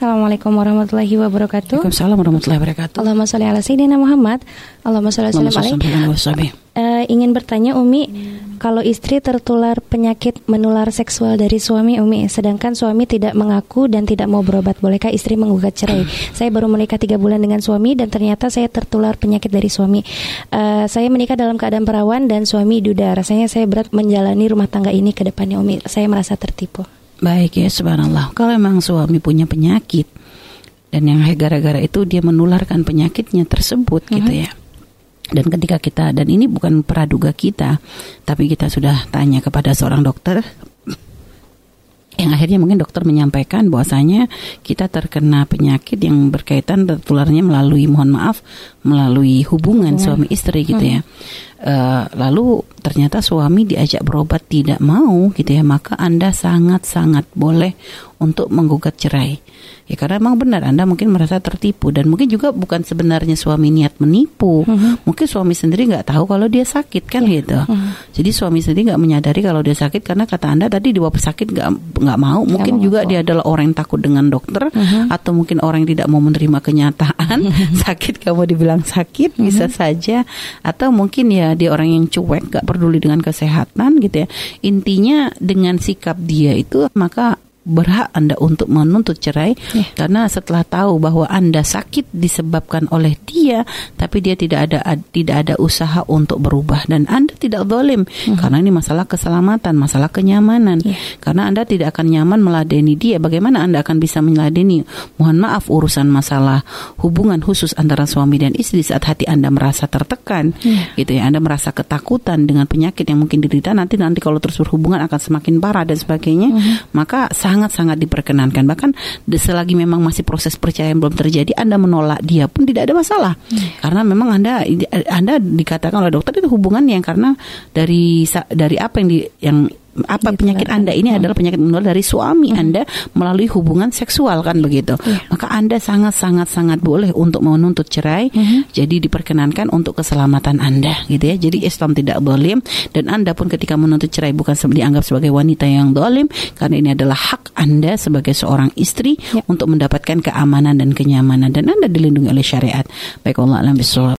Assalamualaikum warahmatullahi wabarakatuh. Waalaikumsalam warahmatullahi wabarakatuh. Allahumma sholli ala sayyidina Muhammad. Allahumma sholli ala sayyidina uh, ingin bertanya Umi, kalau istri tertular penyakit menular seksual dari suami Umi, sedangkan suami tidak mengaku dan tidak mau berobat, bolehkah istri menggugat cerai? saya baru menikah tiga bulan dengan suami dan ternyata saya tertular penyakit dari suami. Uh, saya menikah dalam keadaan perawan dan suami duda. Rasanya saya berat menjalani rumah tangga ini ke depannya Umi. Saya merasa tertipu. Baik ya, subhanallah. Kalau memang suami punya penyakit dan yang gara-gara itu dia menularkan penyakitnya tersebut uh-huh. gitu ya. Dan ketika kita dan ini bukan praduga kita, tapi kita sudah tanya kepada seorang dokter yang akhirnya mungkin dokter menyampaikan bahwasanya kita terkena penyakit yang berkaitan tertularnya melalui mohon maaf melalui hubungan suami istri gitu ya. Uh, lalu ternyata suami diajak berobat tidak mau gitu ya, maka Anda sangat-sangat boleh untuk menggugat cerai. Ya karena memang benar Anda mungkin merasa tertipu dan mungkin juga bukan sebenarnya suami niat menipu. Uh-huh. Mungkin suami sendiri nggak tahu kalau dia sakit kan yeah. gitu. Uh-huh. Jadi suami sendiri nggak menyadari kalau dia sakit karena kata Anda tadi di bawah sakit nggak nggak mau. Mungkin gak juga mau. dia adalah orang yang takut dengan dokter uh-huh. atau mungkin orang yang tidak mau menerima kenyataan sakit kamu dibilang sakit bisa saja atau mungkin ya dia orang yang cuek nggak peduli dengan kesehatan gitu ya. Intinya dengan sikap dia itu maka berhak Anda untuk menuntut cerai yeah. karena setelah tahu bahwa Anda sakit disebabkan oleh dia tapi dia tidak ada tidak ada usaha untuk berubah dan Anda tidak zalim mm-hmm. karena ini masalah keselamatan, masalah kenyamanan. Yeah. Karena Anda tidak akan nyaman meladeni dia, bagaimana Anda akan bisa meladeni? Mohon maaf urusan masalah hubungan khusus antara suami dan istri saat hati Anda merasa tertekan, yeah. gitu ya. Anda merasa ketakutan dengan penyakit yang mungkin diderita nanti nanti kalau terus berhubungan akan semakin parah dan sebagainya, mm-hmm. maka sangat-sangat diperkenankan. Bahkan selagi memang masih proses percaya belum terjadi, Anda menolak dia pun tidak ada masalah. Hmm. Karena memang Anda Anda dikatakan oleh dokter itu hubungan yang karena dari dari apa yang di yang apa gitu penyakit Anda ini hmm. adalah penyakit menular dari suami hmm. Anda melalui hubungan seksual kan begitu. Yeah. Maka Anda sangat sangat sangat boleh untuk menuntut cerai. Hmm. Jadi diperkenankan untuk keselamatan Anda gitu ya. Jadi Islam tidak boleh dan Anda pun ketika menuntut cerai bukan dianggap sebagai wanita yang dolim karena ini adalah hak Anda sebagai seorang istri yeah. untuk mendapatkan keamanan dan kenyamanan dan Anda dilindungi oleh syariat. Baik Allah alam